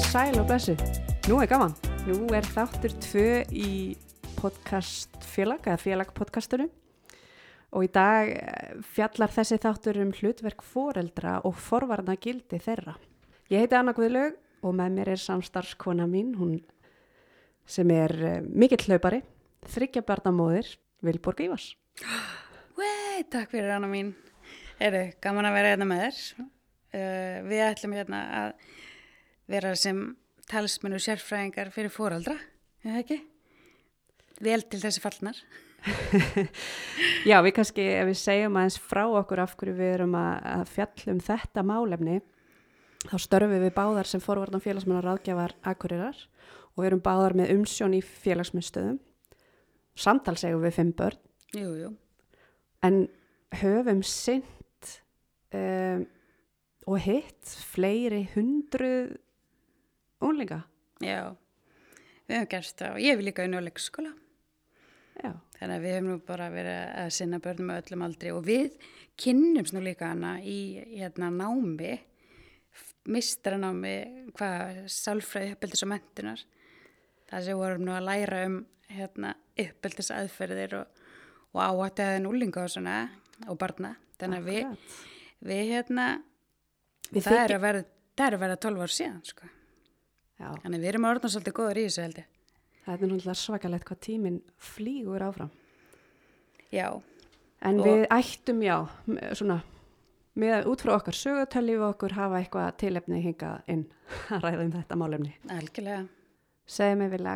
Komið sæl og blessu. Nú er gaman. Nú er þáttur tvö í podcast félag, eða félagpodcastunum. Og í dag eh, fjallar þessi þáttur um hlutverk foreldra og forvarna gildi þeirra. Ég heiti Anna Guðlaug og með mér er samstarfskona mín, hún sem er eh, mikill hlaupari, þryggja barnamóðir, Vilborg Ívars. Vei, takk fyrir Anna mín. Eru, gaman að vera hérna með þér. Uh, við ætlum hérna að vera sem talsmennu sérfræðingar fyrir fóraldra, er það ekki? Vel til þessi fallnar. Já, við kannski, ef við segjum aðeins frá okkur af hverju við erum að, að fjallum þetta málefni, þá störfum við báðar sem forvarnan félagsmennar ráðgjafar akkurirar og við erum báðar með umsjón í félagsmyndstöðum. Samtal segjum við fimm börn, Jú, jú. en höfum sint um, og hitt fleiri hundruð unlinga. Já, við hefum gerst það og ég vil líka inn á leikskóla. Já, Þannig að við hefum nú bara verið að sinna börnum með öllum aldri og við kynnumst nú líka hana í hérna námi, mistranámi, hvað, sálfræði uppeldis og mentunar. Það sem vorum nú að læra um hérna uppeldis aðferðir og, og áhættiðaðin úlinga og svona og barna. Þannig að við, við hérna, Við það er þykir- að verða, það er að verða 12 ár síðan, sko. Já, Þannig að við erum orðan svolítið góður í þessu held ég. það er náttúrulega svakalegt hvað tíminn flýgur áfram. Já, En Og- við ættum, já, svona, með út frá okkar sögutölu og okkur hafa eitthvað tilefni hingað inn að ræða um þetta málefni. algjörlega. Segðu mig vilja,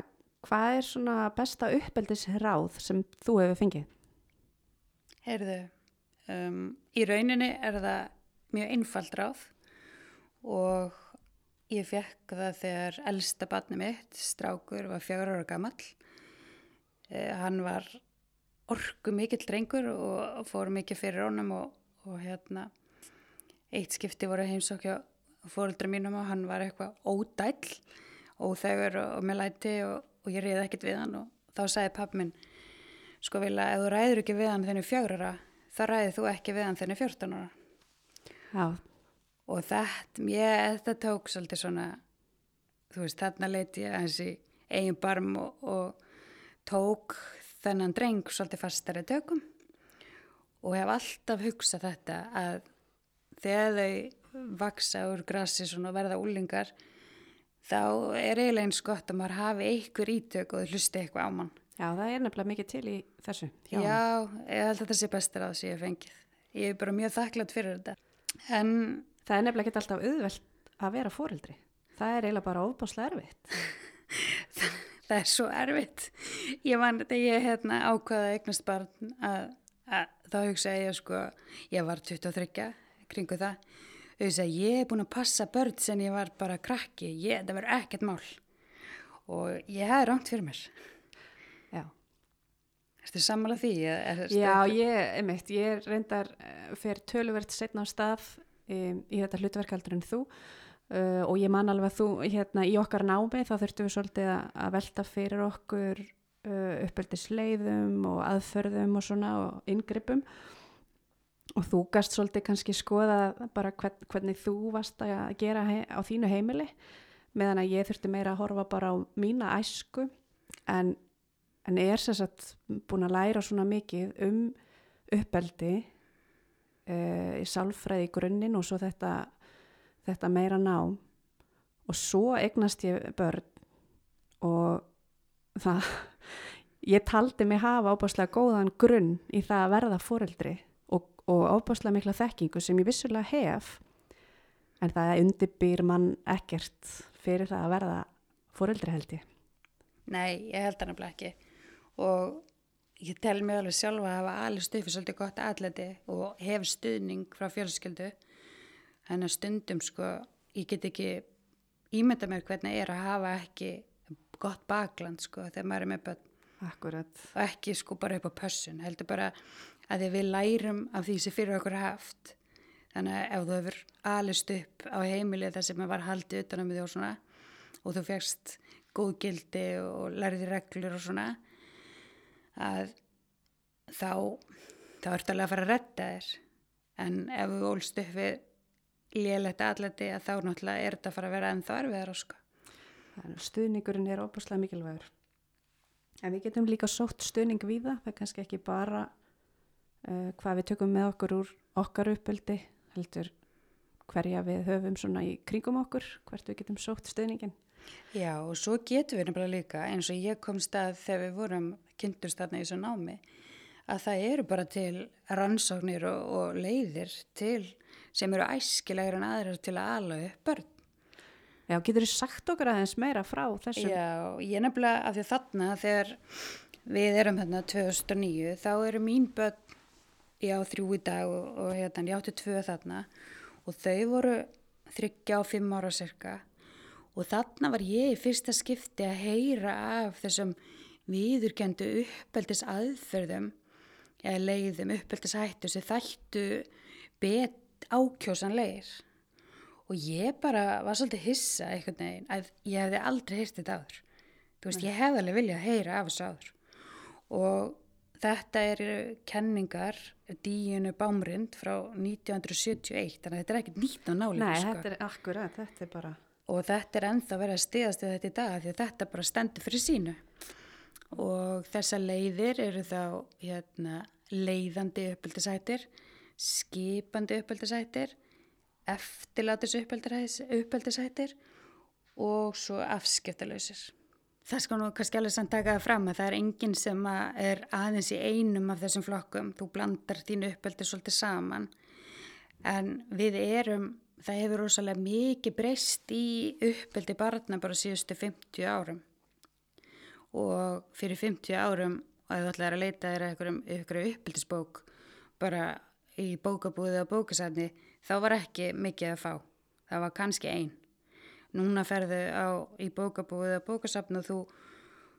hvað er svona besta uppeldis ráð sem þú hefur fengið? Heyrðu, um, í rauninni er það mjög einfald ráð og ég fekk það þegar elsta barni mitt, strákur, var fjögur ára gamall. Eh, hann var orku mikill drengur og fór mikið fyrir honum og, og hérna, eitt skipti voru heimsókja fóruldra mínum og hann var eitthvað ódæll, óþegur og, og með læti og, og ég reyði ekkert við hann og þá sagði pappi minn, sko vilja, ef þú ræður ekki við hann þenni fjögur ára, þá ræðið þú ekki við hann þenni 14 ára. Já, Og þetta, ég, þetta tók svolítið svona, þú veist, þarna leiti ég aðeins í eigin barm og, og tók þennan dreng svolítið fastari tökum og hef alltaf hugsað þetta að þegar þau vaksa úr grassi svona og verða úlingar, þá er eiginlega eins gott að maður hafi einhver ítök og þau hlusti eitthvað á mann. já, það er nefnilega mikið til í þessu. Já, ég held að þetta sé bestir á þessu ég hef fengið. Ég er bara mjög þakklátt fyrir þetta. En Það er nefnilega ekki alltaf auðvelt að vera fóreldri. Það er eiginlega bara óbáslega erfitt. það er svo erfitt. Ég man þetta, ég hérna ákvaða að eignast barn að, að þá hugsa ég sko, ég var 23 kringu það. Þau sagði, ég er búin að passa börn sem ég var bara krakki, ég, það verður ekkert mál. Og ég hefði rangt fyrir mér. Já. Erstu sammála því? Er, Já, ég, einmitt, ég reyndar uh, fyrir töluvert setna á stað um, í þetta hlutverkaldur en þú. Uh, og ég man alveg að þú hérna í okkar námi þá þurftum við svolítið að, velta fyrir okkur uh, uppeldisleiðum og aðförðum og svona og inngripum. Og þú gast svolítið kannski skoða bara hvern, hvernig þú varst að gera á þínu heimili meðan að ég þurfti meira að horfa bara á mína æsku. En en er sem sagt búin að læra svona mikið um uppeldi uh, í sálfræði grunninn og svo þetta, þetta meira nám. Og svo eignast ég börn og það ég taldi mig hafa ábáslega góðan grunn í það að verða foreldri og, og ábáslega mikla þekkingu sem ég vissulega hef en það undirbýr mann ekkert fyrir það að verða foreldri held ég. Nei, ég held það nefnilega ekki. Og ég tel mig alveg sjálfa að hafa alveg stuð fyrir svolítið gott atleti og hef stuðning frá fjölskyldu. En að stundum sko ég get ekki ímynda mér hvernig er að hafa ekki gott bakland sko þegar maður er með börn. Akkurat. Og ekki sko bara upp á pössun heldur bara að við lærum af því sem fyrir okkur haft. Þannig að ef þú hefur alist upp á heimilið þar sem maður var haldið utanum því og svona og þú fegst góð gildi og lærði reglur og svona að þá þá ertu alveg að fara að redda þér en ef þú ólst upp við lélegt aðlæti að þá náttúrulega er þetta að fara að vera ennþá erfiðar sko. Stuðningurinn er óbúslega mikilvægur. En við getum líka sótt stuðning við það, það er kannski ekki bara uh, hvað við tökum með okkur úr okkar uppöldi, heldur hverja við höfum svona í kringum okkur, hvert við getum sótt stuðningin. Já og svo getum við nefnilega líka eins og ég kom stað þegar við vorum kynnturst þarna í þessu námi að það eru bara til rannsóknir og, og leiðir til sem eru æskilegur en aðrar til að ala upp börn. Já, getur þið sagt okkur aðeins meira frá þessum? Já, ég nefnilega af því þarna þegar við erum hérna 2009 þá eru mín börn já þrjú í dag og, og hérna ég átti tvö þarna og þau voru þryggja og fimm ára cirka og þarna var ég í fyrsta skipti að heyra af þessum viðurkendu uppeldis aðferðum eða leiðum uppeldis hættu sem þættu bet ákjósanleir og ég bara var svolítið hissa einhvern veginn að ég hefði aldrei heyrst þetta áður. Þú veist, ég hefði alveg viljað heyra af þessu áður. Og þetta eru kenningar díunu bámrind frá 1971 þannig að þetta er ekkert nýtt á náli Nei, sko. þetta er akkurat, þetta er bara og þetta er ennþá verið að stiðast við þetta í dag því að þetta bara stendur fyrir sínu og þessa leiðir eru þá hérna, leiðandi uppeldisættir skipandi uppeldisættir eftirlátis uppeldisættir og svo afskiptalösir Það skal nú kannski alveg samt taka það fram að það er enginn sem er aðeins í einum af þessum flokkum, þú blandar þínu uppeldi svolítið saman. En við erum það hefur rosalega mikið breyst í uppeldi barna bara síðustu 50 árum og fyrir 50 árum að þú ætlaði að leita þér eitthvað uppeldisbók bara í bókabúði og bókasafni þá var ekki mikið að fá það var kannski einn núna ferðu á í bókabúði og bókasafni og þú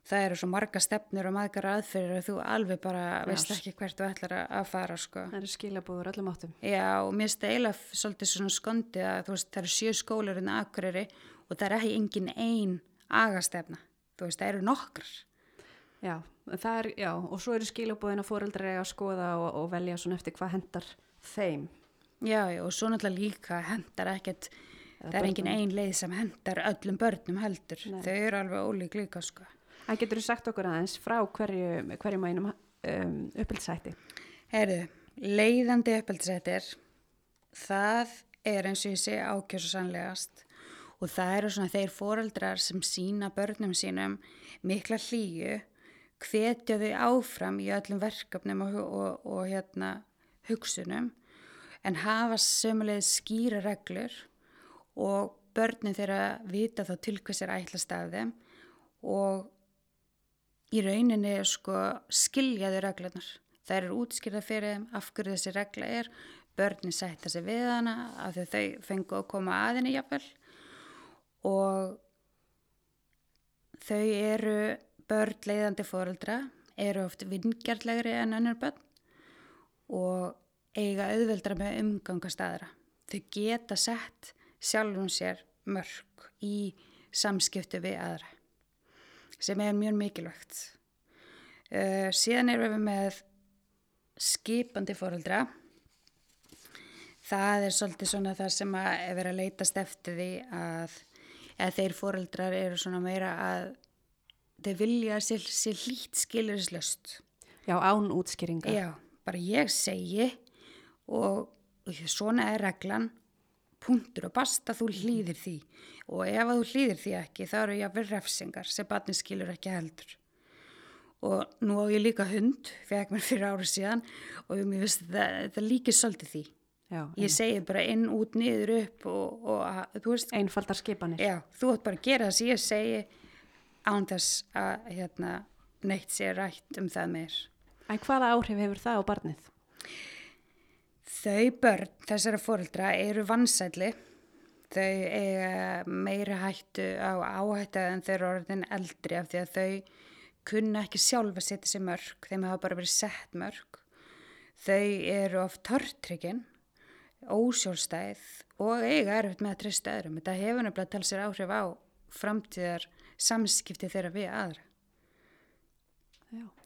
það eru svo marga stefnir og margar aðferðir að þú alveg bara Já, veist ekki hvert þú ætlar að fara sko. Það eru skilabúður öllum áttum. Já og mér eiginlega svolítið svona skondið að veist, það eru sjö skólarinn að akkuriri og það er ekki engin einn agastefna, þú veist það eru nokkrar. Já, það er, já og svo eru skilabúðin að fóreldra að skoða og, og velja svona eftir hvað hendar þeim. Já, já og svo náttúrulega líka hendar ekkert, það er engin einn leið sem hendar öllum börnum heldur, Nei. þau eru alveg ólík líka sko. Það getur þú sagt okkur aðeins frá hverju, hverju mænum um, uppeldsætti? Herru, leiðandi uppeldsættir, það er eins og ég sé ákjörs og það eru svona þeir foreldrar sem sína börnum sínum mikla hlýju, hvetja þau áfram í öllum verkefnum og, og, og hérna, hugsunum en hafa sömulegð skýra reglur og börnin þeirra vita þá til hvers er ætlast af þeim og í rauninni sko skiljaðu reglunar. Það eru útskýrða fyrir þeim af hverju þessi regla er, börnin sætta sig við hana af því þau fengu að koma aðinni jafnvel og þau eru börn leiðandi fóruldra, eru oft vingjartlegri en önnur börn og eiga auðveldra með umgangast aðra. Þau geta sett sjálfum sér mörg í samskiptu við aðra sem er mjög mikilvægt. Uh, síðan erum við með skipandi fóröldra. Það er svolítið svona það sem er verið að leytast eftir því að, að þeir fóröldrar eru svona meira að þeir vilja sér, sér lít skilurislöst. Já, án útskýringa. Já, bara ég segi og, og svona er reglan punktur og basta þú hlýðir því og ef þú hlýðir því ekki þá eru vera refsingar sem barni skilur ekki heldur og nú á ég líka hund fekk mér fyrir árið síðan og ég finnst það, það líkir svolítið því já, ég segi bara inn, út, niður, upp og, og þú veist einfaldar skipanir. Já, þú ætti bara að gera það sem ég segi án þess að hérna, neitt sé rætt um það meir. En hvaða áhrif hefur það á barnið? Þau börn þessara fóröldra eru vansætli, þau eiga meira hættu á áhættu en þau eru orðin eldri af því að þau kunna ekki sjálfa setja sér mörg, þeim hafa bara verið sett mörg. Þau eru oft tortryggin, ósjálfstæð og eiga erfitt með að trista öðrum. Þetta hefur nefnilega talað sér áhrif á framtíðar samskipti þeirra við aðra.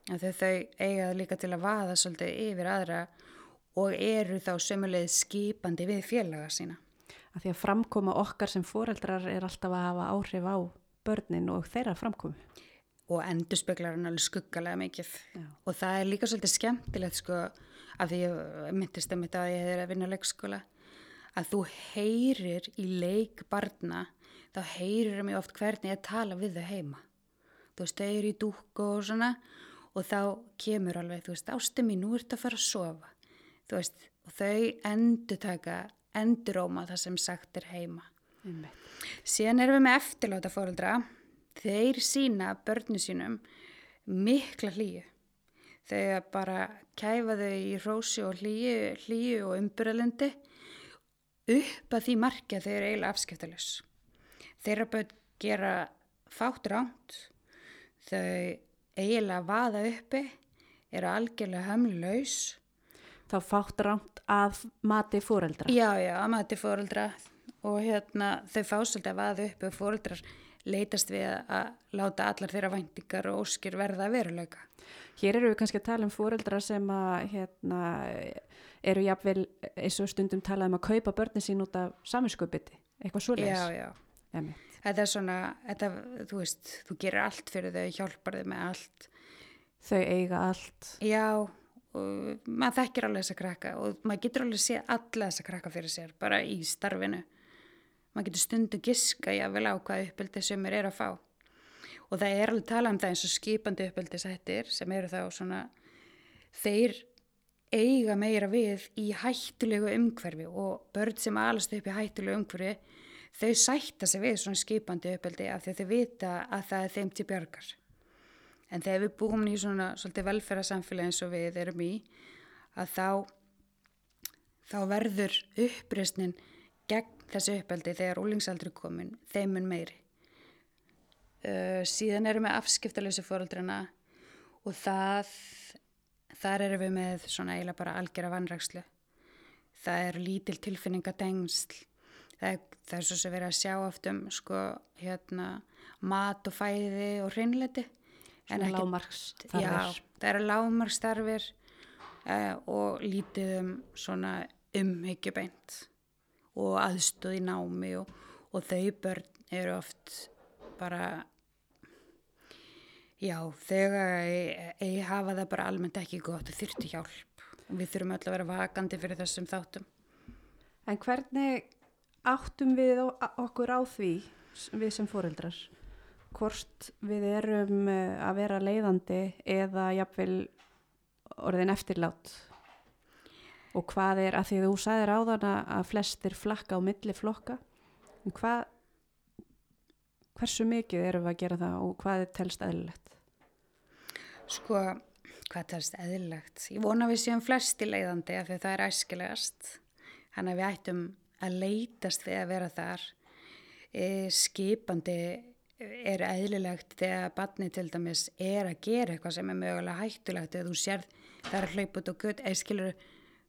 Þegar þau eiga líka til að vaða svolítið yfir aðra og eru þá sömulegð skipandi við félaga sína. Að því að framkoma okkar sem foreldrar er alltaf að hafa áhrif á börnin og þeirra framkomi. og endur speklar hann alveg skuggalega mikið Já. og það er líka svolítið skemmtilegt sko af því ég myndist að mitt að ég er að vinna leikskóla að þú heyrir í leik barna þá heyrir mjög oft hvernig ég tala við þau heima þú veist, þau eru í dúkku og svona og þá kemur alveg, þú veist, ástu mín, nú ertu að fara að sofa þú veist, og þau endur taka enduróma það sem sagt er heima Einmitt. Síðan erum við með eftirláta fóreldra. Þeir sína börnu sínum mikla hlýju. Þegar bara kæfa þau í rósi og hlýju, hlýju og umbyrðalendi upp að því markja þau eru eiginlega afskiptalus. Þeirra börn gera fátt ránt. Þau eiginlega vaða uppi, eru algjörlega hömlaus. Þá fátt rámt að mati fóreldra. Já, já, að mati fóreldra og hérna þau fá svolítið að vaða upp og fóreldrar leitast við að láta allar þeirra væntingar og óskir verða veruleika. Hér eru við kannski að tala um fóreldra sem að hérna, eru jafnvel eins og stundum talað um að kaupa börnin sín út af saminskupiti, eitthvað svoleiðis. Já, já. Einmitt. Þetta er svona, þetta, þú veist, þú gerir allt fyrir þau, hjálpar þau með allt. Þau eiga allt. Já, maður þekkir alveg þessa krakka og maður getur alveg séð alla þessa krakka fyrir sér, bara í starfinu. Maður getur stundu giska jável á hvað uppeldi sem er að fá. Og það er alveg talað um það eins og skipandi uppeldisættir sem eru þá svona, þeir eiga meira við í hættulegu umhverfi og börn sem alast upp í hættulegu umhverfi, þau sætta sig við svona skipandi uppeldi af því að þau vita að það er þeim til björgar. En þegar við búum í svona svolítið velferðarsamfélagi eins og við erum í, að þá, þá verður uppreysnin gegn þessu uppeldi þegar úlingsaldri komin, þeim mun meiri. Uh, síðan erum við afskiptalösi fóröldrina og það, þar erum við með svona eiginlega bara algjörða vannrækslu. Það er lítil tilfinningadengsl, það er, það er svo sem við erum að sjá oft um sko, hérna, mat og fæði og hreinleiti. Svona lágmarks Já, það eru lágmarkstarfir uh, og lítið um svona umhyggjubeint og aðstöð í námi og, og þau börn eru oft bara já, þegar ég hafa það bara almennt ekki gott og þyrfti hjálp og við þurfum öll að vera vakandi fyrir þessum þáttum. En hvernig áttum við á- okkur á því, við sem fóreldrar, hvort við erum eh, að vera leiðandi eða jafnvel orðin eftirlát? Og hvað er, að því þú sagðir áðan að- að flestir flakka á milli flokka, hvað, hversu mikið erum við að gera það og hvað telst eðlilegt? Sko, hvað telst eðlilegt? Ég vona við séum flesti leiðandi af því að það er æskilegast. Þannig að við ættum að leitast við að vera þar. E, skipandi er eðlilegt þegar barni til dæmis er að gera eitthvað sem er mögulega hættulegt eða þú sérð það er út og gutt eða skilur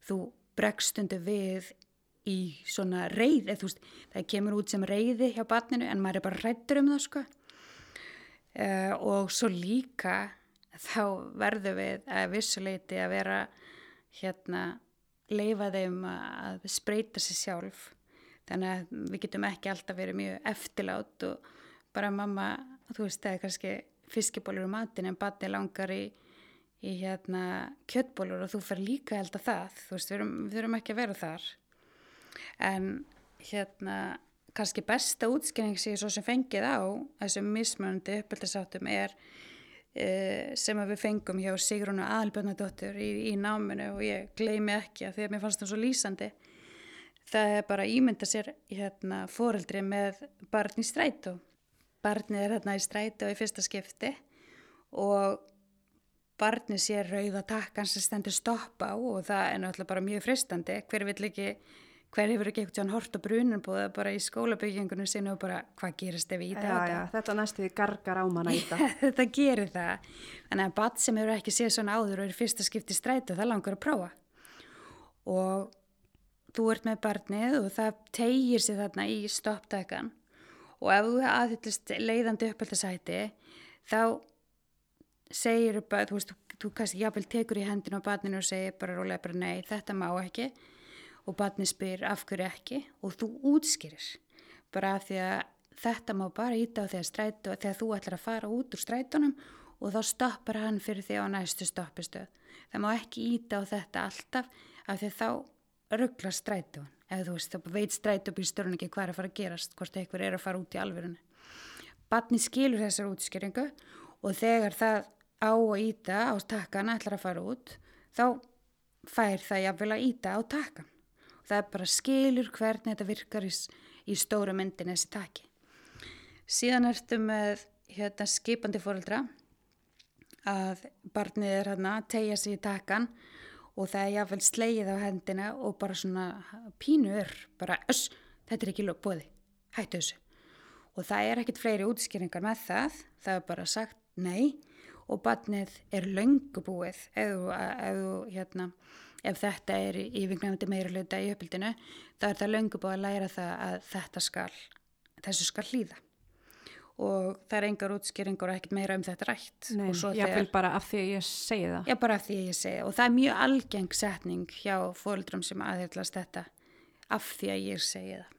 þú breggstundu við í svona reyð eða veist það kemur út sem reyði hjá barninu en maður er bara rættur um það sko. Uh, og svo líka þá verðum við að vissuleiti að vera hérna leifa þeim að spreita sér sjálf. Þannig að við getum ekki alltaf verið mjög eftirlát og bara mamma, þú veist, það er kannski fiskibólur úr matin en batni langar í, í hérna kjöttbólur og þú fer líka held að það. Þú veist, við erum, við erum ekki að vera þar en hérna kannski besta útskynning sem ég svo sem fengið á þessum mismunandi uppeldisáttum er uh, sem að við fengum hjá Sigrunu Aðalbjörnadóttur í, í náminu og ég gleymi ekki að því að mér fannst það svo lýsandi. Það er bara að ímynda sér hérna foreldri með barn í strætó. Barnið er hérna í strætó í fyrsta skipti og barnið sér rauða takkan sem stendur stoppa og það er náttúrulega bara mjög fristandi hver vill ekki hver hefur ekki eitthvað hort á brunanbúða bara í skólabyggingunum sinni og bara hvað gerist ef ég íta á Já, já, þetta næstu því gargar á manna í þetta. þetta gerir það. Þannig að bat sem hefur ekki séð svona áður og er í fyrsta skipti í strætó það langar að prófa. Og þú ert með barnið og það tegir sér þarna í stopptækan og ef þú aðhyllist leiðandi uppöldasæti þá segir bara, þú veist, þú, þú kannski jáfnvel tekur í hendinu á barninu og segir bara rólega bara nei, þetta má ekki og barnið spyr af hverju ekki og þú útskýrir bara því að þetta má bara íta á þegar strætó, þegar þú ætlar að fara út úr strætónum og þá stoppar hann fyrir því á næstu stoppistöð. Það má ekki íta á þetta alltaf af því að þá ruggla strætón. Eða þú veist, þá veit strætóbílstjórun ekki hvað er að fara að gerast, hvort eitthvað er að fara út í alverðinu. Batni skilur þessar útskjöringu og þegar það á að íta á takkan ætlar að fara út, þá fær það jafnvel að íta á takkan. Það bara skilur hvernig þetta virkar í, í stóru myndin þessi taki. Síðan ertu með hérna, skipandi fóreldra að barnið er hérna að tegja sig í takkan og það er jáfnveil sleið á hendina og bara svona pínur, bara öss, þetta er ekki bóði, hættu þessu. Og það er ekkit fleiri útskýringar með það, það er bara sagt nei og barnið er löngubúið ef, hérna, ef þetta er meira hluta í uppbyldinu, þá er það löngubúið að læra það að þetta skal, þessu skal hlýða og það er engar útskýringar og ekkert meira um þetta rætt. Nei, ég vil bara af því að ég segi það. Já, bara af því að ég segi það og það er mjög algeng setning hjá fólkdrum sem aðhyllast þetta af því að ég segi það.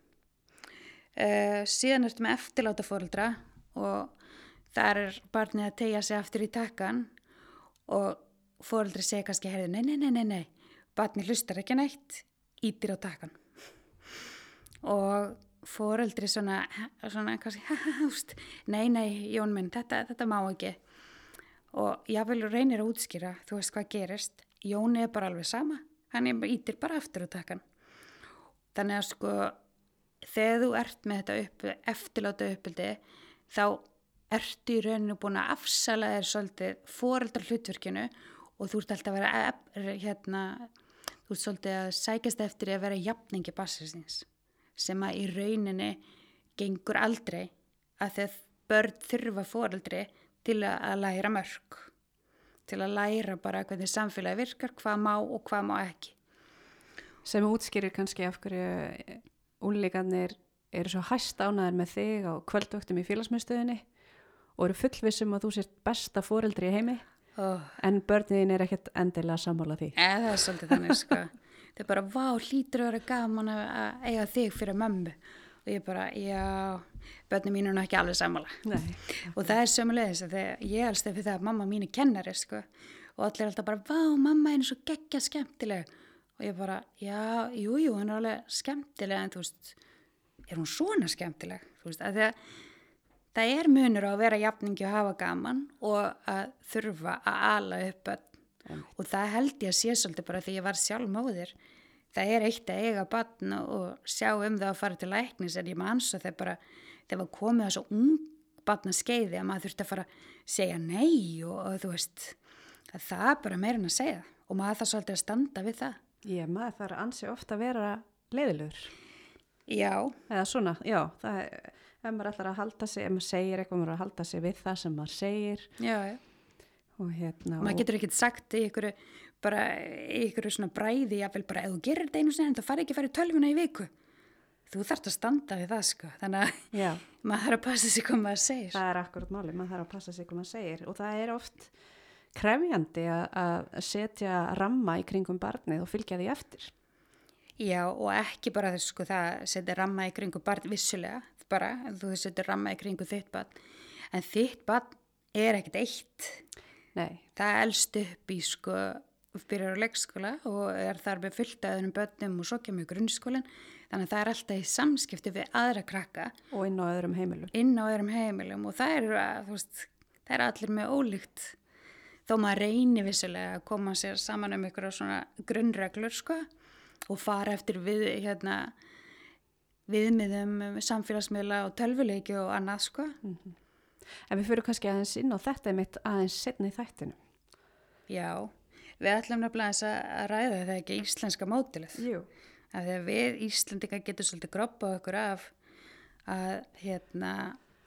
Uh, síðan ertu með eftirláta fóreldra og þar er barnið að tegja sig aftur í takkan og fóreldri segja kannski nei, nei, nei, nei, nei, barnið hlustar ekki neitt, ítir á takkan og fóreldri svona, svona kannski, húst, nei, nei, Jón minn, þetta, þetta má ekki. Og ég vil reynir að útskýra, þú veist hvað gerist, Jón er bara alveg sama, hann ítir bara aftur á takkan. Þannig að sko, þegar þú ert með þetta upp, eftirláta uppbildi, þá ertu í rauninu búin að afsala þér svolítið fóreldrar hlutverkinu og þú ert alltaf að vera, hérna, þú ert svolítið að sækast eftir að vera jafningi bassistins sem að í rauninni gengur aldrei að þegar börn þurfa fóreldri til að læra mörg, til að læra bara hvernig samfélagi virkar, hvað má og hvað má ekki. Sem útskýrir kannski af hverju únleikarnir eru svo hæst ánaðir með þig á kvöldvöktum í félagsmyndstöðinni og eru fullvissum að þú sést besta fóreldri í heimi oh. en börnin er ekkert endilega sammála því. Eða það er svolítið þannig sko. Þau bara, vá, hlýtur að vera gaman að eiga þig fyrir mömmu og ég bara, já, börnum mín er nú ekki alveg sammála Nei. og það er sömulegis að ég helst eftir það að mamma mín er kennari sko og allir er alltaf bara, vá, mamma er svo geggja skemmtileg og ég bara, já, jú, jú, hann er alveg skemmtileg en þú veist, er hún svona skemmtileg, þú veist, að því að það er munur á að vera jafningi og hafa gaman og að þurfa að ala upp mm. og það held ég að sé svolítið bara því ég var sjálf móðir það er eitt að eiga batn og sjá um það að fara til læknis en ég maður ansvo þegar bara þegar var komið að svo ung batna skeiði að maður þurfti að fara að segja nei og, og þú veist að það er bara meirinn að segja. Og maður það svolítið að standa við það. Já, maður þarf ansi ofta að vera leiðilur Já. Eða svona, já, það ef maður ætlar að halda sig, ef maður segir eitthvað maður að halda sig við það sem maður segir. Já, já. Og hérna maður getur ekkert sagt í ykkur bara í ykkur svona bræði jáfnvel bara ef þú gerir þetta einu sinni þá fari ekki að fara í tölvuna í viku. Þú þarfst að standa við það sko. Þannig að Já. maður þarf að passa sig hvað maður segir. Það er akkurat máli, maður þarf að passa sig hvað maður segir. Og það er oft krefjandi að setja ramma í kringum barnið og fylgja því eftir. Já og ekki bara þess sko það setja ramma í kringum barn vissulega bara, þú setja ramma í kringum þitt barn en þitt barn er ekkert eitt Nei. Það elst upp í sko, byrjar á leikskóla og er þar með fullt aðunum börnum og svo kemur grunnskólinn. Þannig að það er alltaf í samskipti við aðra krakka. Og inn á öðrum heimilum. Inn á öðrum heimilum og það er, veist, það er allir með ólíkt. Þó maður reynir vissulega að koma sér saman um ykkur á svona grunnreglur sko og fara eftir við, hérna, viðmiðum samfélagsmiðla og tölvuleiki og annað sko. Mm -hmm. En við fyrir kannski aðeins inn á þetta mitt aðeins setna í þættinu. Já, við ætlum nefnilega að ræða þetta ekki íslenska mótilið. Jú. Af því að við Íslandika getum svolítið groppað okkur af að hérna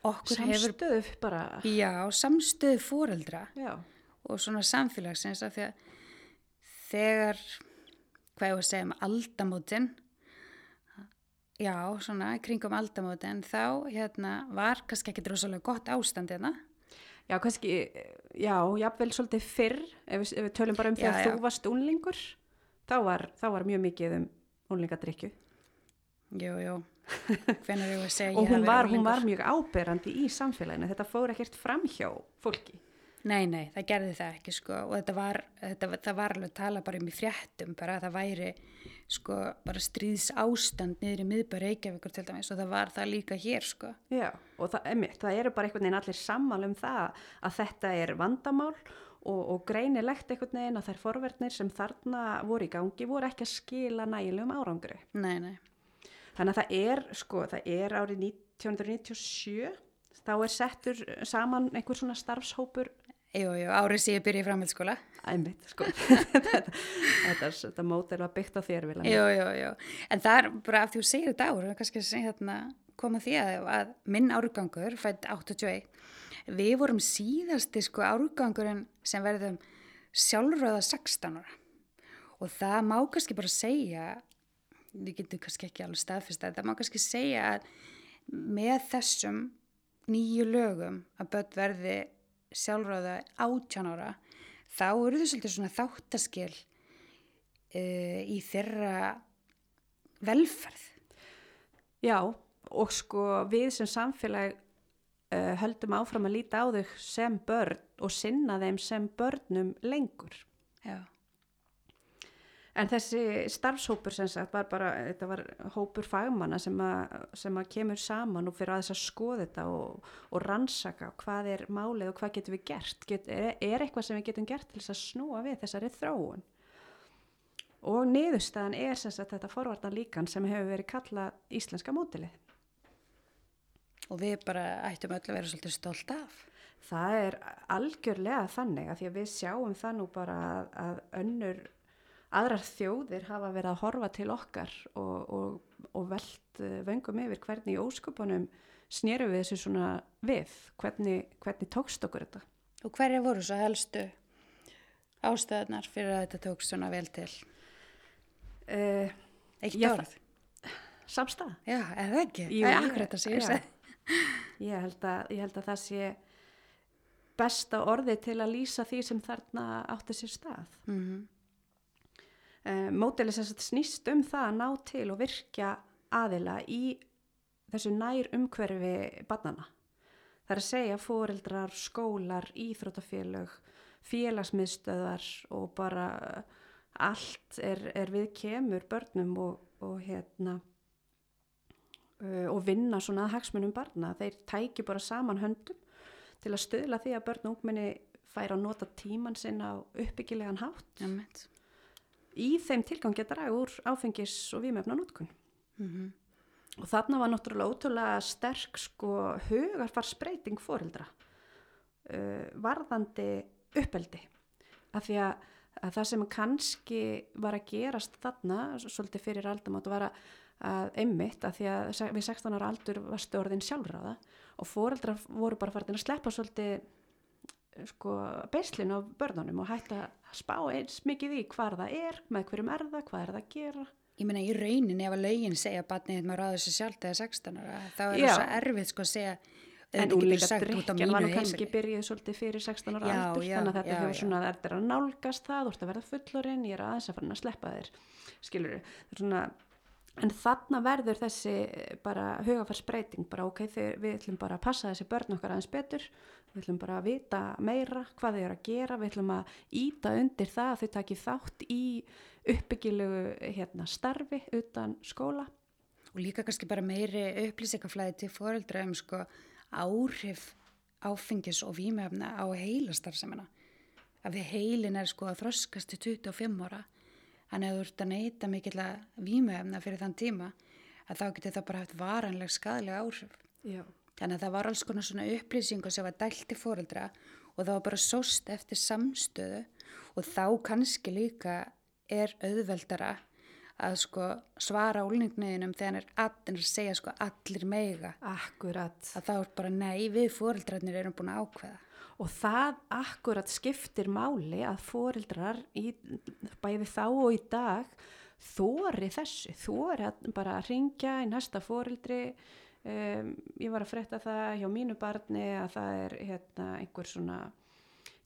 okkur samstöð hefur... Samstöð bara. Já, samstöð fóreldra. Já. Og svona samfélagsins af því að þegar, hvað ég var að segja um aldamótin Já, svona kringum aldamótin þá hérna, var kannski ekki drosalega gott ástand hérna. Já, kannski, já, jáfnvel svolítið fyrr, ef við, ef við tölum bara um því að þú varst unlingur, þá var, þá var mjög mikið um unlingadrykju. jú, jú, og hún var, hún var mjög áberandi í samfélaginu, þetta fór ekkert framhjá fólki. Nei, nei, það gerði það ekki sko og þetta var, þetta, það var alveg að tala bara um í fréttum bara að það væri sko bara stríðs ástand niður í miðbæri Reykjavíkur til dæmis og það var það líka hér sko. Já, og það, einmitt, það eru bara einhvern veginn allir sammála um það að þetta er vandamál og, og greinilegt einhvern veginn að þær forverðnir sem þarna voru í gangi voru ekki að skila nægilegum árangri. Nei, nei, Þannig að það er, sko, það er árið 1997, þá er settur saman einhver svona starfshópur, jú, jú, árið sem ég byrja í framhaldsskóla. einmitt, sko, þetta, þetta, þetta mótel var byggt á þér, Vilja. Jú, jú, jú, en það er bara af því þú segir þetta ár, kannski að segja þarna koma því að, að minn árgangur fætt 81, við vorum síðasti sko árgangurinn sem verðum sjálfröða 16 ára og það má kannski bara segja við getum kannski ekki alveg staðfist að það má kannski segja að með þessum nýju lögum að börn verði sjálfröða 18 ára þá eru þau svolítið svona þáttaskil uh, í þeirra velferð. Já, og sko við sem samfélag uh, höldum áfram að líta á þau sem börn og sinna þeim sem börnum lengur. Já, En þessi starfshópur sem sagt var bara, þetta var hópur fagmanna sem að, sem að kemur saman og fyrir að þess að skoða þetta og, og rannsaka hvað er málið og hvað getum við gert. Get, er, er eitthvað sem við getum gert til þess að snúa við þessari þróun? Og niðurstaðan er sem sagt þetta forvartan líkan sem hefur verið kallað íslenska mótilið. og við bara ættum öll að vera svolítið stolt af. Það er algjörlega þannig að því að við sjáum það nú bara að, að önnur aðrar þjóðir hafa verið að horfa til okkar og, og, og veld eh, vöngum yfir hvernig ósköpunum snérum við þessu svona við, hvernig, hvernig tókst okkur þetta. Og hverja voru svo helstu ástæðunar fyrir að þetta tók svona vel til? Uh, Eitt orð? samstað. Já, eða ekki? Jú, það er akkurat það ég já. segi. Ég held, að, ég held að það sé besta orði til að lýsa því sem þarna átti sér stað. Mm Uh, mótelið sem snýst um það að ná til og virkja aðila í þessu nær umhverfi barnana. Það er að segja foreldrar, skólar, íþróttafélög, félagsmiðstöðar og bara allt er, er við kemur börnum og, og hérna uh, og vinna svona að hagsmunum barna. Þeir tæki bara saman höndum til að stöðla því að börn og ungmenni færa að nota tíman sinn á uppbyggilegan hátt Einmitt. Í þeim tilgangi að draga úr áfengis og vímefna notkun. Mhm. Og þarna var náttúrulega ótrúlega sterk sko hugarfarsbreyting fóreldra uh, varðandi uppeldi. Af því að, að það sem kannski var að gerast þarna, svolítið fyrir aldamátt, var að, að einmitt að því að við 16 ára aldur var stjórðin sjálfráða og fóreldrar voru bara farin að sleppa svolítið sko beislinn á börnunum og hætta að spá eins mikið í hvar það er, með hverjum er það, hvað er það að gera. Ég meina í rauninni ef að lögin segja að barnið þitt maður ráður sér sjálft eða 16 ára, þá er það svo erfið sko að segja En á drikkjan var nú kannski byrjuð svolítið fyrir 16 ára Já, aldur, já, þannig að þetta hefur svona, þetta er að nálgast það, þú ert að verða fullorinn, ég er aðeins að fara að sleppa þér, skilur svona, en þarna verður þessi bara hugafarsbreyting, bara ok, við ætlum bara að passa þessi börn okkar aðeins betur, við ætlum bara að vita meira hvað þau eru að gera, við ætlum að íta undir það að þau taki þátt í uppbyggilegu hérna, starfi utan skóla. og líka kannski bara meiri upplýsingaflæði til foreldra um sko áhrif áfengis og vímefna á heilastarfsemina af því heilin er sko að þroskast til 25 ára að þú ert að neyta mikill að vímefna fyrir þann tíma að þá getur það bara haft varanleg skadalega áhrif Já. Þannig að það var alls konar svona upplýsingu sem var dælt til foreldra og það var bara sóst eftir samstöðu og þá kannski líka er auðveldara að sko svara úlningniðinum þegar hann er allir að segja sko allir meiga Akkurat. að þá er bara nei við foreldrarnir erum búin að ákveða Og það akkurat skiptir máli að foreldrar í, bæði þá og í dag þóri þessu, þóri að bara ringja í næsta foreldri. Um, ég var að frétta það hjá mínu barni að það er hérna, einhver svona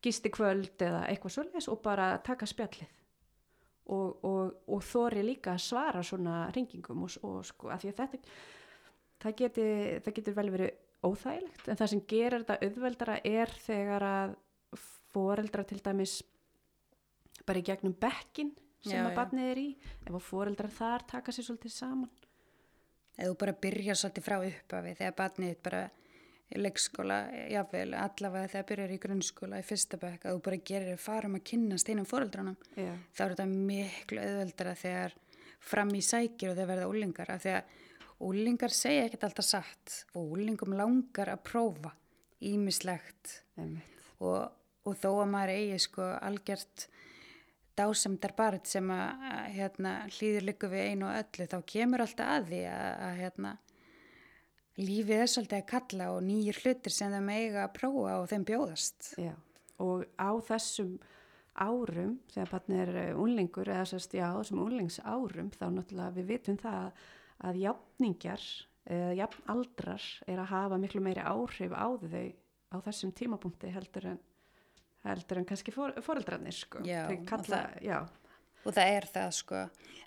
gistikvöld eða eitthvað svolítið og bara taka spjallið. Og, og, og þóri líka að svara svona ringingum og, og sko að því að þetta það, geti, það getur vel verið óþægilegt. En það sem gerir þetta auðveldara er þegar að foreldra til dæmis bara í gegnum bekkin sem Já, að barnið er í ef að foreldrar þar taka sér svolítið saman eða þú bara byrjar svolítið frá upphafi þegar barnið bara í leikskóla, jáfnvel, allavega þegar byrjar í grunnskóla, í fyrsta bekk, að þú bara gerir farum að kynnast einum fóreldranum Já, þá er þetta miklu auðveldara þegar fram í sækir og þeir verða úlingar af því að úlingar segja ekkert alltaf satt og úlingum langar að prófa ímislegt og, og þó að maður eigi sko algjört dásemdar barn sem að að, hérna, hlýður líku við einu og öllu þá kemur alltaf að því að, að hérna, lífið er svolítið að kalla og nýjir hlutir sem þeim eiga að prófa og þeim bjóðast. Já, og á þessum árum, þegar barnið er eh, unglingur eða sérst, já, þessum unglingsárum þá náttúrulega við vitum það að, jafningjar eða jafnaldrar er að hafa miklu meiri áhrif á þau á þessum tímapunkti heldur en heldur en kannski for, foreldrarnir sko. Já, Þau og kalla, það- Og það er það sko,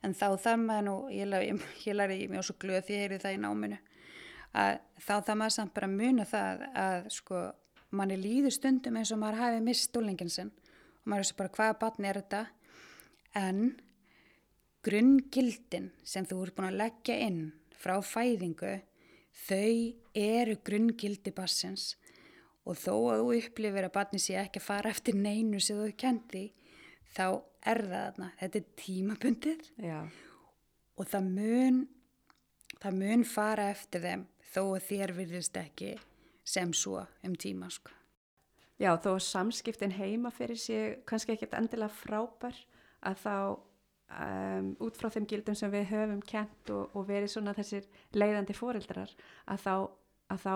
en þá þarf maður nú, ég, ég, ég læri ég mjög svo glöð því ég heyri það í náminu, að þá þarf maður samt bara að muna það að sko, manni líður stundum eins og maður hafi mist stúlingin sinn. Og maður er svo bara hvaða batn er þetta, en grunngildin sem þú ert búin að leggja inn frá fæðingu, þau eru grunngildi bassins og þó að þú upplifir að batni sé ekki að fara eftir neinu sem þú kendi, þá er það þarna. Þetta er tímabundið já, og það mun, það mun fara eftir þeim þó að þér virðist ekki sem svo um tíma. Sko. já, þó að samskiptin heima fyrir sig kannski ekkert endilega frábær að þá um, út frá þeim gildum sem við höfum kent og, og verið svona þessir leiðandi foreldrar að þá, að þá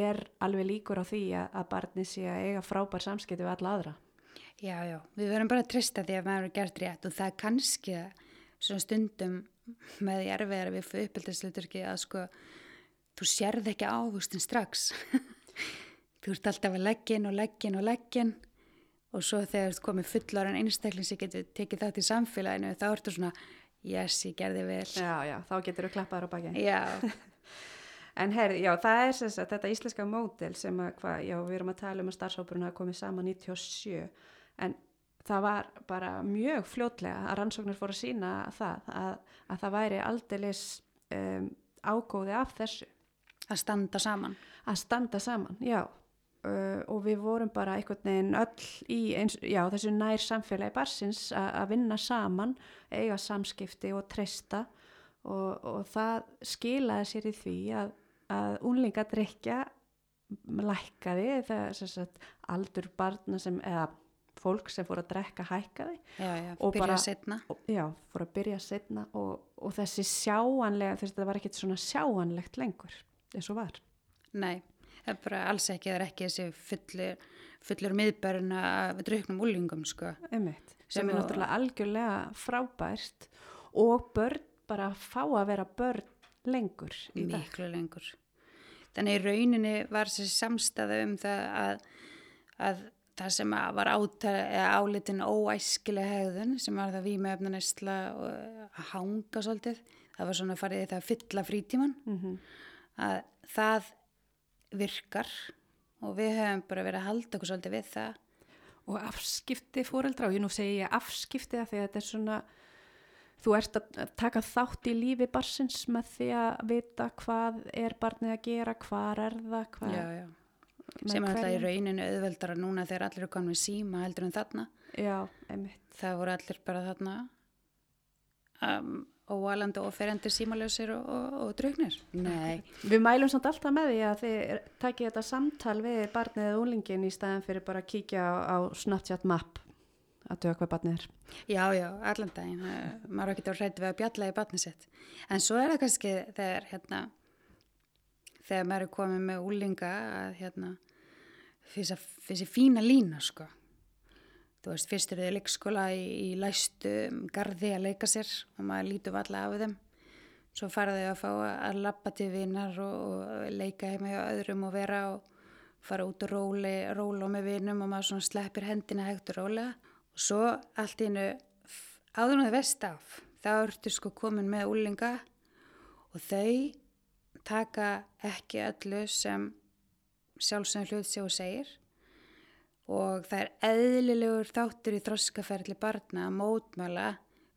er alveg líkur á því að, að barni sé að eiga frábær samskipti við alla aðra. Já, já, við verðum bara að trista því að maður er gert rétt og það er kannski svona stundum með því erfiðar við fyrir uppeldisluturki að sko, þú sérð ekki ávustin strax. þú ert alltaf að leggin og leggin og leggin og svo þegar þú komið fullar en einstakling sem getur tekið þátt í samfélaginu þá ertu svona, yes, ég gerði vel. Já, já, þá getur þú klappaður á baki. Já, En herri, já, það er sem sagt, þetta íslenska módel sem að, hva, já, við erum að tala um að starfsópurinn hafa komið saman 97, en það var bara mjög fljótlega að rannsóknir fór að sína það, að, að það væri aldeilis um, ágóði af þessu, að standa saman. að standa saman, já, uh, og við vorum bara einhvern veginn öll í eins, já, þessu nær samfélagi barsins að vinna saman, eiga samskipti og treysta og, og það skilaði sér í því að, að unlingadrykja lækkaði sem sagt, aldur barna sem, eða fólk sem fór að drekka hækkaði Já, já, Og bara- og, já, fór að byrja setna og, og þessi sjáanlega, þess að það var ekkert svona sjáanlegt lengur eins og var. Nei, það er bara alls ekki, það er ekki þessi fullur, fullur miðbærun af druknum úlingum, sko. Sem er náttúrulega algjörlega frábært og börn bara fá að vera börn lengur í dag. Miklu lengur. Þannig í rauninni var þessi samstæða um það að, að það sem að var álitin óæskileg hegðun sem var það vímefnanesla og að hanga svolítið. Það var svona farið það að fylla frítíman. Mm Að það virkar og við höfum bara verið að halda okkur svolítið við það. Og afskipti fóreldra og ég nú segi ég afskipti það að þetta er svona, þú ert að taka þátt í lífi barsins með því að vita hvað er barnið að gera, hvað er það, hvað Já, já. Sem alltaf í rauninu auðveldara núna þegar allir eru komin með síma heldur en þarna. Já, það voru allir bara þarna um, óalandi og ferjandir símalösir og, og, og. Nei, Við mælum samt alltaf með því að þið takið þetta samtal við barnið eða úlingin í staðan fyrir bara að kíkja á, á Snapchat map að döga hvað barnið er. já, já, allan daginn, er ekki að rætti við að bjalla í batni sitt. En svo er það kannski þegar, hérna, þegar maður er komið með úlinga að, hérna, þessi, þessi fína lína, sko. Þú veist, fyrst eru þið leikskóla í, í læstu garði að leika sér og maður lítur valla af þeim. Svo fara þau að fá að lappa til vinnar og, og leika heima hjá öðrum og vera og fara út og róla með vinnum og maður sleppir hendina hægt og rólega. Og svo allt í hennu áður það veist af, þá ertu sko komin með úlinga og þau taka ekki öllu sem sjálfsögum hlut séu og segir. Og það er eðlilegur þáttur í þroskaferðli barna að mótmæla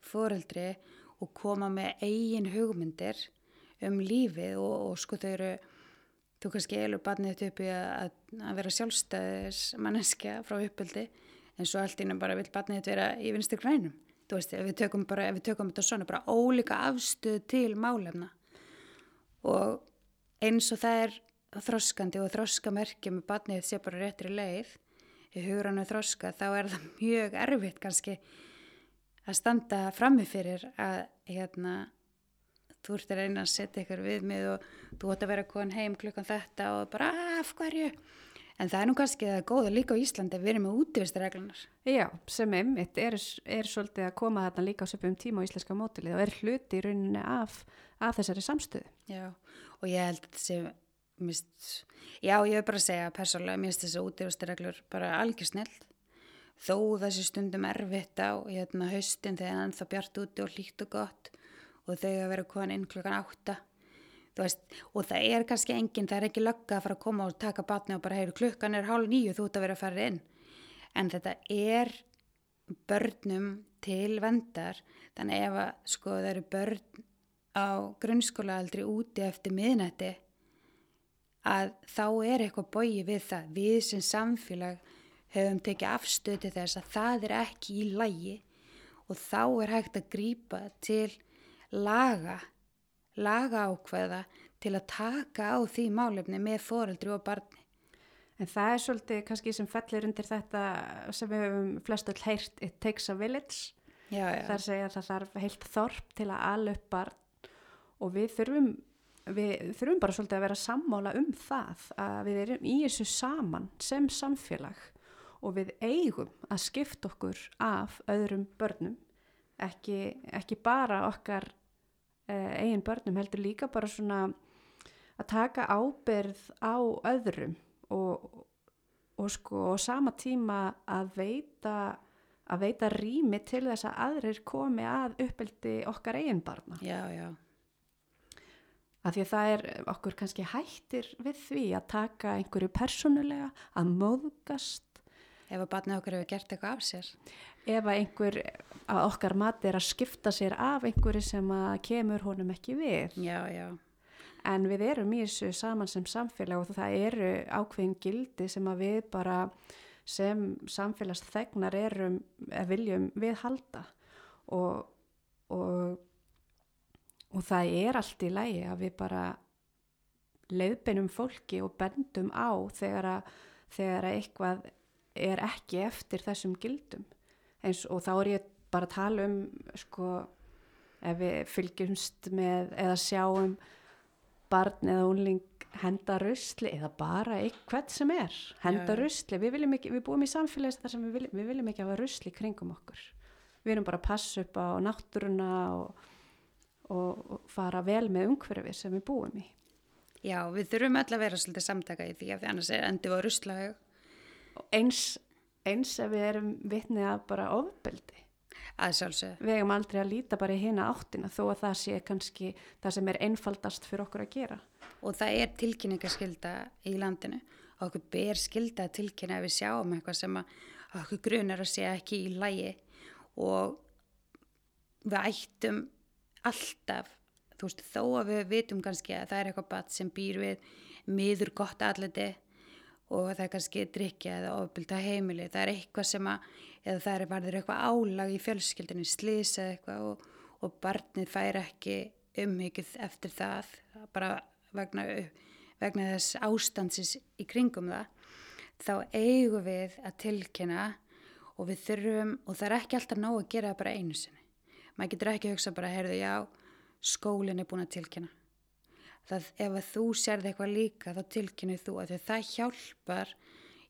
foreldri og koma með eigin hugmyndir um lífið og, og sko þau eru þú kannski elur barnið þetta upp í að, að vera sjálfstæðis manneskja frá uppöldi en svo allt ínum bara vil barnið þetta vera í vinstir grænum. Þú veist, ef við tökum bara, ef við tökum þetta svona bara ólíka afstöð til málefna. Og eins og það er þroskandi og þroskamerkja með þetta sé bara réttri leið í hugrannu þroska þá er það mjög erfitt kannski að standa frammifyrir að hérna þú ert að reyna að setja ykkur við mig og þú ætti að vera kon heim klukkan þetta og bara af hverju en það er nú kannski það góða líka á Íslandi að við erum með útvistarreglunar Já, sem einmitt er, er svolítið að koma þarna líka á söpum tíma á íslenska mótilið og er hluti í rauninni af, af þessari samstöðu. Já, og ég held að þessi mist, já, ég vil bara segja persónulega, mér finnst þessi útífustarreglur bara algjör snelt þó þessi stundum erfitt á hérna haustin þegar hann þá bjart úti og hlýtt og gott og þau að vera komin inn klukkan átta veist, og það er kannski enginn, það er ekki lögga að fara að koma og taka batni og bara heyru klukkan er hálf nýju þú ert að vera að fara inn en þetta er börnum til vendar þannig ef að sko það eru börn á grunnskóla aldrei úti eftir miðnætti að þá er eitthvað bói við það. Við sem samfélag höfum tekið afstöð til þess að það er ekki í lægi og þá er hægt að grýpa til laga, laga ákveða til að taka á því málefni með foreldri og barni. En það er svolítið kannski sem fellir undir þetta sem við höfum flestöld heyrt It takes a village. Já, já. Það segja að það þarf heilt þorp til að ala upp barn og við þurfum við þurfum bara svolítið að vera sammála um það að við erum í þessu saman sem samfélag og við eigum að skipta okkur af öðrum börnum ekki, ekki bara okkar eigin börnum heldur líka bara svona að taka ábyrð á öðrum og, og sko og sama tíma að veita að veita rými til þess að aðrir komi að uppeldi okkar eigin barna Já, já að því að það er okkur kannski hættir við því að taka einhverju persónulega, að móðgast. Ef að batnið okkur hefur gert eitthvað af sér. Ef að einhver að okkar mati er að skipta sér af einhverju sem að kemur honum ekki við. Já, já. En við erum í þessu saman sem samfélag og það eru ákveðin gildi sem að við bara sem samfélagsþegnar erum, viljum við halda og, og og það er allt í lægi að við bara leiðbeinum fólki og bendum á þegar að, þegar að eitthvað er ekki eftir þessum gildum Eins, og þá er ég bara að tala um sko ef við fylgjumst með eða sjáum barn eða unling henda rusli eða bara eitthvað sem er henda rusli, við, ekki, við búum í samfélags þar sem við viljum, við viljum ekki hafa rusli kringum okkur við erum bara að passa upp á náttúruna og og, og fara vel með umhverfi sem við búum í. Já, við þurfum alltaf að vera svolítið samtaka í því að því annars er endið á ruslahau. Eins, eins ef við erum vitnið að bara ofbeldi. Við hefum aldrei að líta bara í hina áttina þó að það sé kannski það sem er einfaldast fyrir okkur að gera. Og það er tilkynningaskylda í landinu og okkur ber skylda að tilkynna ef við sjáum eitthvað sem okkur grunar að sé ekki í lægi og við ættum alltaf, þú veist, þó að við vitum kannski að það er eitthvað sem býr við miður gott alliti og það er kannski drikja eða ofbylda heimili, það er eitthvað sem að, eða það er varður eitthvað álag í fjölskyldinni, slís eða eitthvað og, og barnið fær ekki umhyggjuð eftir það, bara vegna, vegna þess ástansis í kringum það, þá eigum við að tilkynna og við þurfum, og það er ekki alltaf nóg að gera bara einu sinni. Maður getur ekki að hugsa bara, heyrðu, já, skólinn er búin að tilkynna. Það, ef að þú sérði eitthvað líka, þá tilkynnu þú að það hjálpar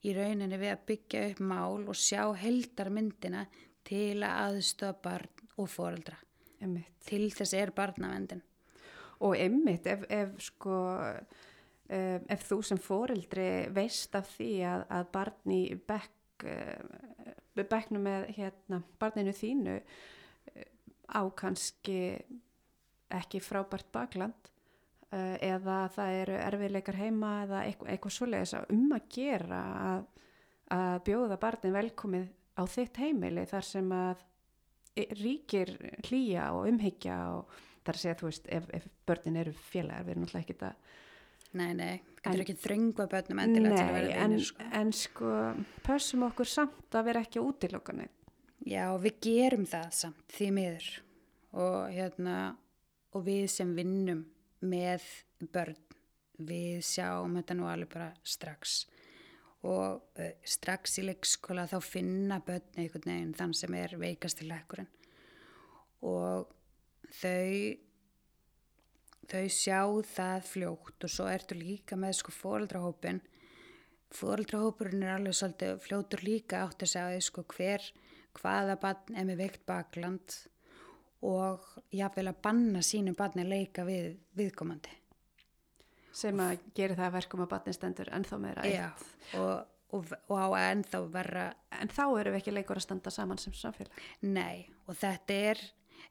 í rauninni við að byggja upp mál og sjá heldarmyndina til að aðstofa barn og foreldra. Einmitt. Til þess er barnavendin. Og einmitt, ef, ef sko... Ef þú sem foreldri veist af því að, að barni bekk, bekknu með hérna, barninu þínu eh, á kannski ekki frábært bakland uh, eða það eru erfiðleikar heima eða eitthvað, eitthvað svoleiðis að um að gera að, að bjóða barnin velkomið á þitt heimili þar sem að ríkir hlýja og umhyggja og þar sé að þú veist ef, ef börnin eru félagar við erum náttúrulega ekki að Nei, nei, getur ekki þröngva börnum endilega til að vera en, vinir sko. en sko pössum okkur samt að vera ekki útilokkanir Já, við gerum það samt því miður og hérna og við sem vinnum með börn. Við sjáum þetta nú alveg bara strax. Og uh, strax í leikskóla þá finna börn einhvern veginn þann sem er veikast til lekkurinn. Og þau þau sjá það fljótt og svo ertu líka með sko fóreldrahópin fóreldrahópurinn er alveg svolítið fljótur líka átt að segja sko hver hvaða barn er með veikt bakland og jáfnvel að banna sínu barni leika við viðkomandi. Sem að gera það verkum að barni stendur ennþá meira eitt. og, og, og á að ennþá verra. En þá eru við ekki leikur að standa saman sem samfélag. Nei, og þetta er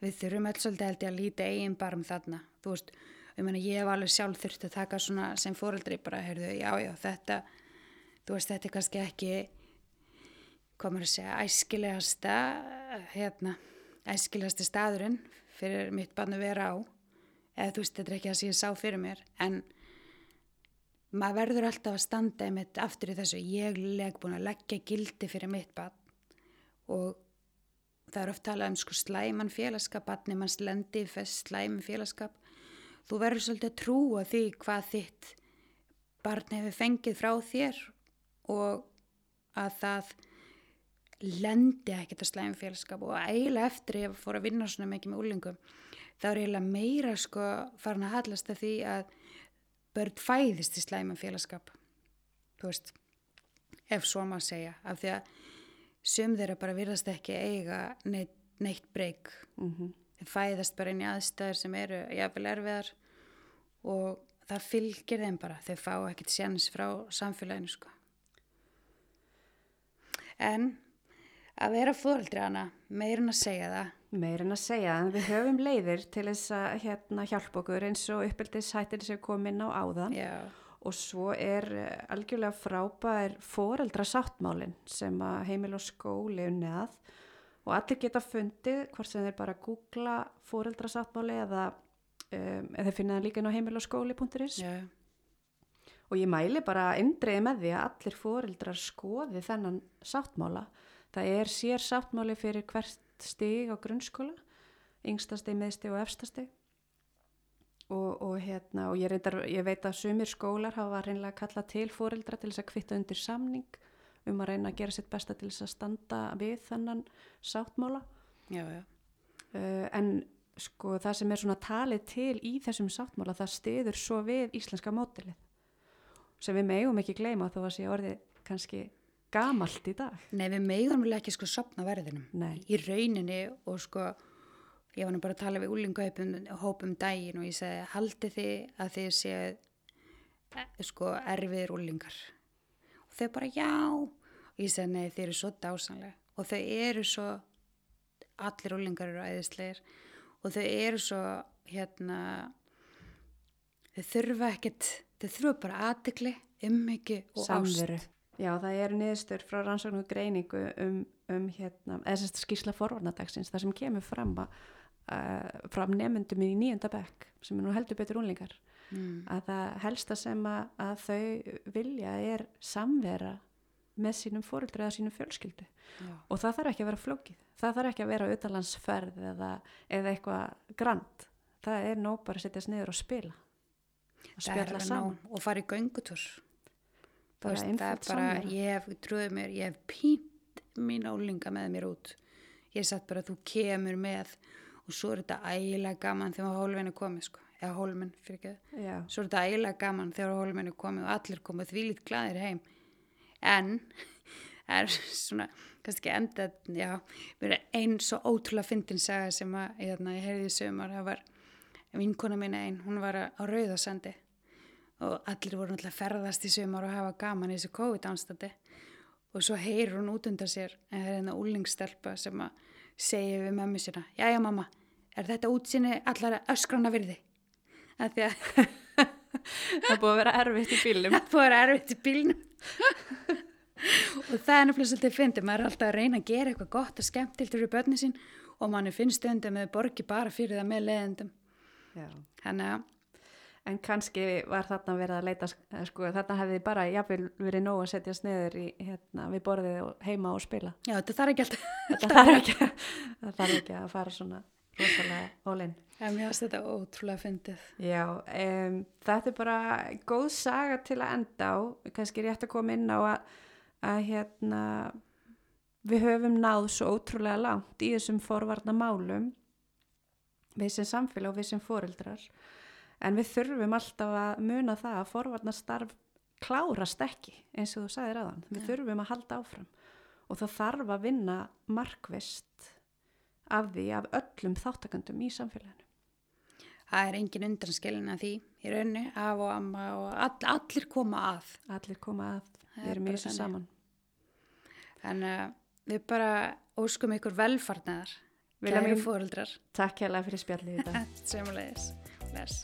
við þurfum alls svolítið held ég að líta eigin barm þarna, þú veist ég, meina, ég hef alveg sjálf þurft að taka svona sem fóreldri bara, heyrðu, já, já, þetta þú veist, þetta er kannski ekki maður að segja æskilegasta hérna, æskilegasta staðurinn fyrir mitt barn að vera á. Eða þú veist, þetta er ekki það sem ég sá fyrir mér en maður verður alltaf að standa einmitt aftur í þessu. Ég leg búin að leggja gildi fyrir mitt barn og það er oft talað um sko slæman félagskap barni manns lendi fest slæman félagskap. Þú verður svolítið að trúa því hvað þitt barn hefur fengið frá þér og að það lendi ekkert að slæma félagskap og eiginlega eftir ég fór að vinna svona mikið með úlingum þá er eiginlega meira sko farin að hallast að því að börn fæðist í slæma félagskap þú veist ef svo maður segja af því að sum þeirra bara virðast ekki eiga neitt, neitt breyk mm -hmm. þeir fæðast bara inn í aðstæður sem eru jafnvel erfiðar og það fylgir þeim bara þau fá ekkert sjans frá samfélaginu sko en að vera fóreldri hana meirin að segja það. Meirin að segja, en við höfum leiðir til þess að hérna, hjálpa okkur eins og uppeldishættir sem kom inn á áðan. Já. og svo er eh, algjörlega frábær foreldra sáttmálin sem að heimil og skóli unni að. Og allir geta fundið hvort sem þeir bara googla foreldra sáttmáli eða, um, eða finna það líka inn á heimil og skóli.is Já. og ég mæli bara eindreiði með því að allir foreldrar skoði þennan sáttmála það er sér sáttmáli fyrir hvert stig á grunnskóla yngstasteg, meðsteg og efstasteg og, og hérna og ég, reyndar, ég veit að sumir skólar hafa reynlega kallað til fóreldra til þess að kvitta undir samning um að reyna að gera sitt besta til þess að standa við þennan sáttmála Já, já. uh, en sko það sem er svona talið til í þessum sáttmála það stiður svo við íslenska mótilið sem við megum ekki gleyma þó að sé orðið kannski gamalt í dag. Nei, við megum vel ekki sko sopna verðinum. Nei. í rauninni og sko ég var nú bara að tala við úlingahópum hópum daginn og ég segi haldi þið að þið séu eh, sko erfiðir úlingar og þau bara já. Og ég segi nei þið eru svo dásanlega og þau eru svo allir úlingar eru æðislegir. Og þau eru svo hérna þau þurfa ekkert þau þurfa bara aðtikli ummyggi og samveru. ást Já, það eru niðurstur frá rannsóknu greiningu um, um hérna, eða sérst skýrsla forvarnadagsins, það sem kemur fram að, uh, fram nefndum í nýjunda bekk, sem er nú heldur betur únlingar, mm. að það helsta sem að, að þau vilja er samvera með sínum fóruldri eða sínum fjölskyldu Já. og það þarf ekki að vera flókið, það þarf ekki að vera auðalansferð eða, eða eitthvað grand, það er nóg bara að setjast niður og spila, að alveg saman. og fara í göngutúr Bara bara, samvera. ég hef, trúið mér, ég hef pínt mín ólinga með mér út. Ég sagt bara, þú kemur með og svo er þetta ægilega gaman þegar hólfinn er komið, sko. Eða hólminn, fyrir ekki. Já, Svo er þetta ægilega gaman þegar hólminn er komið og allir komið því lít glæðir heim. En, er svona, kannski enda, já, mér er einn svo ótrúlega fyndin saga sem að, hérna, ég heyrði í sömur, það var vinkona mín einn, hún var á Rauðasandi og allir voru náttúrulega að ferðast í sumar og hafa gaman í þessu COVID-anstandi og svo heyrir hún út undan sér en það er hérna úlingstelpa sem að segi við mömmu sína, jæja mamma, er þetta útsinni allar öskrana virði? Af því að það er búið að vera erfitt í bílum það búið að vera erfitt í bílnum. og það er nefnilega svolítið fyndið, maður er alltaf að reyna að gera eitthvað gott og skemmtilt fyrir börnin sín og manni finnst stundum með borgi bara fyrir það með leðendum. Þannig að, En kannski var þarna verið að leita, sko, þarna hefði bara jafnvel verið nóg að setja sniður í, hérna, við borðið og heima og spila. já, þetta þarf ekki alltaf, Þetta þarf ekki, þarf ekki að fara svona rosalega ólinn. já, mér finnst þetta ótrúlega fyndið. Já, um, þetta er bara góð saga til að enda á, kannski rétt að koma inn á að, að hérna, við höfum náð svo ótrúlega langt í þessum forvarna málum, við sem samfélag og við sem foreldrar, en við þurfum alltaf að muna það að forvarna starf klárast ekki, eins og þú sagðir aðan, við Já. þurfum að halda áfram og það þarf að vinna markvist af því af öllum þáttakandum í samfélaginu. Það er engin undanskilin að því í raunni, af og amma og all, allir koma að. Allir koma að, Það við er erum í þessu saman. Þannig að við bara óskum ykkur velfarnar, Vilja kæri mín- fóreldrar, Takk hérlega fyrir spjallið í dag. semulegis. listeners.